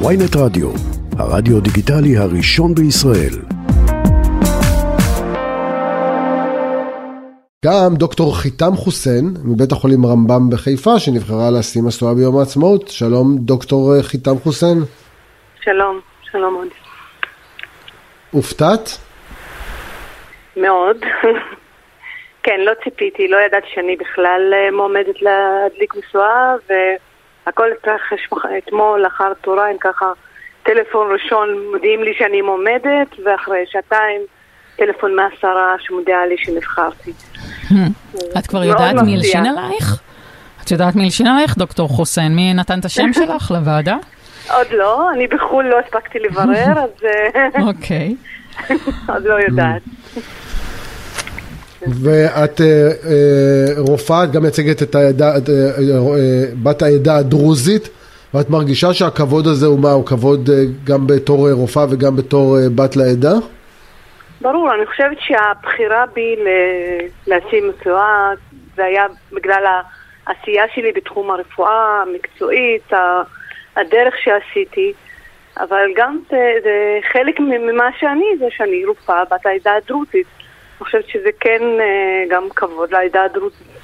ויינט רדיו, הרדיו דיגיטלי הראשון בישראל. גם דוקטור חיתם חוסיין מבית החולים רמב"ם בחיפה שנבחרה לשים משואה ביום העצמאות. שלום דוקטור חיתם חוסיין. שלום, שלום עוד. הופתעת? מאוד. כן, לא ציפיתי, לא ידעתי שאני בכלל אה, מועמדת להדליק משואה, והכל התרחש אתמול אחר צהריים ככה. טלפון ראשון מודיעים לי שאני מועמדת, ואחרי שעתיים טלפון מהשרה שמודיעה לי שנבחרתי. את כבר יודעת מי הלשין עלייך? את יודעת מי הלשין עלייך, דוקטור חוסיין? מי נתן את השם שלך לוועדה? עוד לא, אני בחו"ל לא הספקתי לברר, אז... אה, אוקיי. עוד לא יודעת. ואת אה, אה, רופאה, את גם מייצגת את העדה, אה, בת העדה הדרוזית, ואת מרגישה שהכבוד הזה הוא מה, הוא כבוד גם בתור אה, רופאה וגם בתור בת לעדה? ברור, אני חושבת שהבחירה בי ל- לשים משואה זה היה בגלל העשייה שלי בתחום הרפואה המקצועית, הדרך שעשיתי, אבל גם זה, זה חלק ממה שאני, זה שאני רופאה בת העדה הדרוזית. אני חושבת שזה כן אה, גם כבוד לעדה הדרוזית.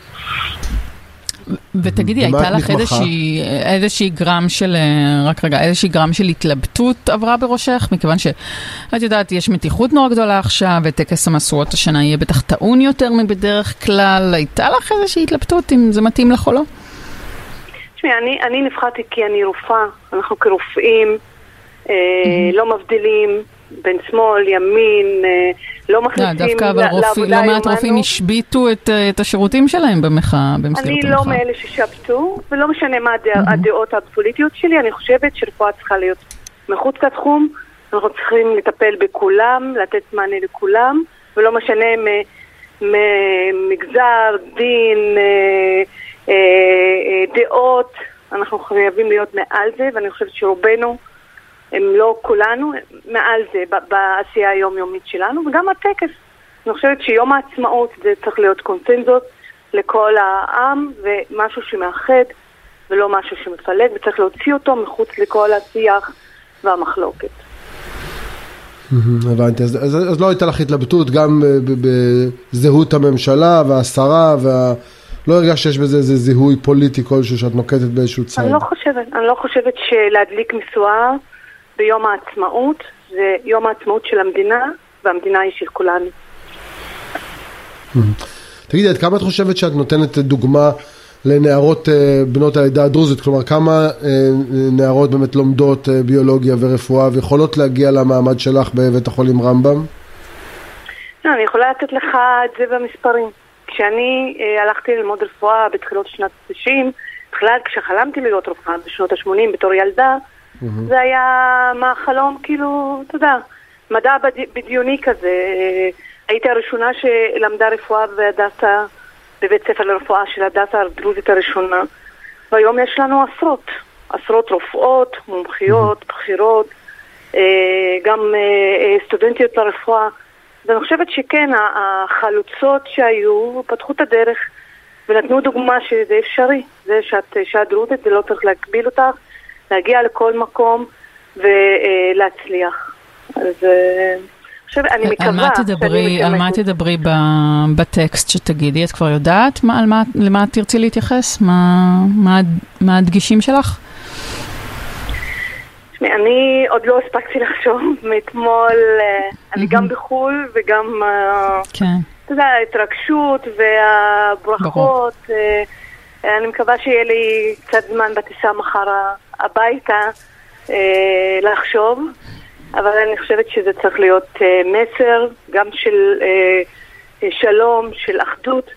ותגידי, הייתה לך? איזושהי, איזושהי גרם של, אה, רק רגע, איזושהי גרם של התלבטות עברה בראשך? מכיוון שאת יודעת, יש מתיחות נורא גדולה עכשיו, וטקס המשואות השנה יהיה בטח טעון יותר מבדרך כלל. הייתה לך איזושהי התלבטות אם זה מתאים לך או לא? תשמעי, אני, אני נבחרתי כי אני רופאה, אנחנו כרופאים אה, לא מבדילים בין שמאל, ימין, אה, לא לא, מכניסים דווקא אבל רופאים, לעבודה לא מעט. רופאים השביתו את, אה, את השירותים שלהם במחאה, במסגרת אני המחאה. לא מאלה ששבתו, ולא משנה מה הדע, הדעות הפוליטיות שלי, אני חושבת שרפואה צריכה להיות מחוץ לתחום, אנחנו צריכים לטפל בכולם, לתת מענה לכולם, ולא משנה מ- ממגזר, דין, אה, אה, אה, דעות, אנחנו חייבים להיות מעל זה, ואני חושבת שרובנו, הם לא כולנו, מעל זה בעשייה היומיומית שלנו, וגם הטקס. אני חושבת שיום העצמאות זה צריך להיות קונצנזוס לכל העם, ומשהו שמאחד ולא משהו שמפלג, וצריך להוציא אותו מחוץ לכל השיח והמחלוקת. הבנתי, אז, אז, אז לא הייתה לך התלבטות גם ב- בזהות הממשלה והשרה, וה... לא הרגשת שיש בזה איזה זיהוי פוליטי כלשהו שאת נוקטת באיזשהו צעד. אני לא חושבת, אני לא חושבת שלהדליק משואה ביום העצמאות זה יום העצמאות של המדינה, והמדינה היא של כולנו. תגידי, עד כמה את חושבת שאת נותנת דוגמה לנערות אה, בנות העדה הדרוזית? כלומר, כמה אה, נערות באמת לומדות אה, ביולוגיה ורפואה ויכולות להגיע למעמד שלך בבית החולים רמב"ם? לא, אני יכולה לתת לך את זה במספרים. כשאני אה, הלכתי ללמוד רפואה בתחילות שנת ה-90, בכלל כשחלמתי להיות רופאה בשנות ה-80 בתור ילדה, זה היה מהחלום, כאילו, אתה יודע, מדע בד... בדיוני כזה. הייתי הראשונה שלמדה רפואה בהדסה, בבית ספר לרפואה של הדסה הדרוזית הראשונה, והיום יש לנו עשרות, עשרות רופאות, מומחיות, בכירות, אה, גם אה, אה, סטודנטיות לרפואה. ואני חושבת שכן, החלוצות שהיו פתחו את הדרך ונתנו דוגמה שזה אפשרי. זה שאת אישה דרוזית, זה לא צריך להגביל אותך, להגיע לכל מקום ולהצליח. אז אה, חושבת, אני מקווה על מה תדברי, על מה. תדברי ב- בטקסט שתגידי? את כבר יודעת מה, על מה, למה את תרצי להתייחס? מה, מה, מה הדגישים שלך? תשמעי, אני עוד לא הספקתי לחשוב מאתמול, אה, אני גם בחו"ל וגם, אה, כן. אתה יודע, ההתרגשות והברכות. אה, אני מקווה שיהיה לי קצת זמן בטיסה מחר הביתה אה, לחשוב, אבל אני חושבת שזה צריך להיות אה, מסר גם של אה, שלום, של אחדות,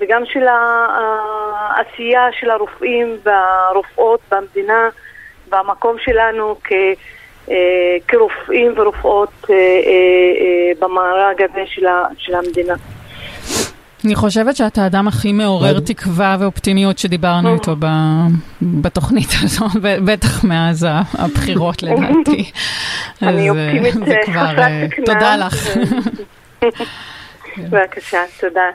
וגם של העשייה של הרופאים והרופאות במדינה, במקום שלנו כ, כרופאים ורופאות במארג הזה של המדינה. אני חושבת שאתה האדם הכי מעורר תקווה ואופטימיות שדיברנו איתו ב- בתוכנית הזו, בטח מאז הבחירות לדעתי. אני אה, אופטימית אה, חסרת אה, תקנה. תודה לך. בבקשה, תודה.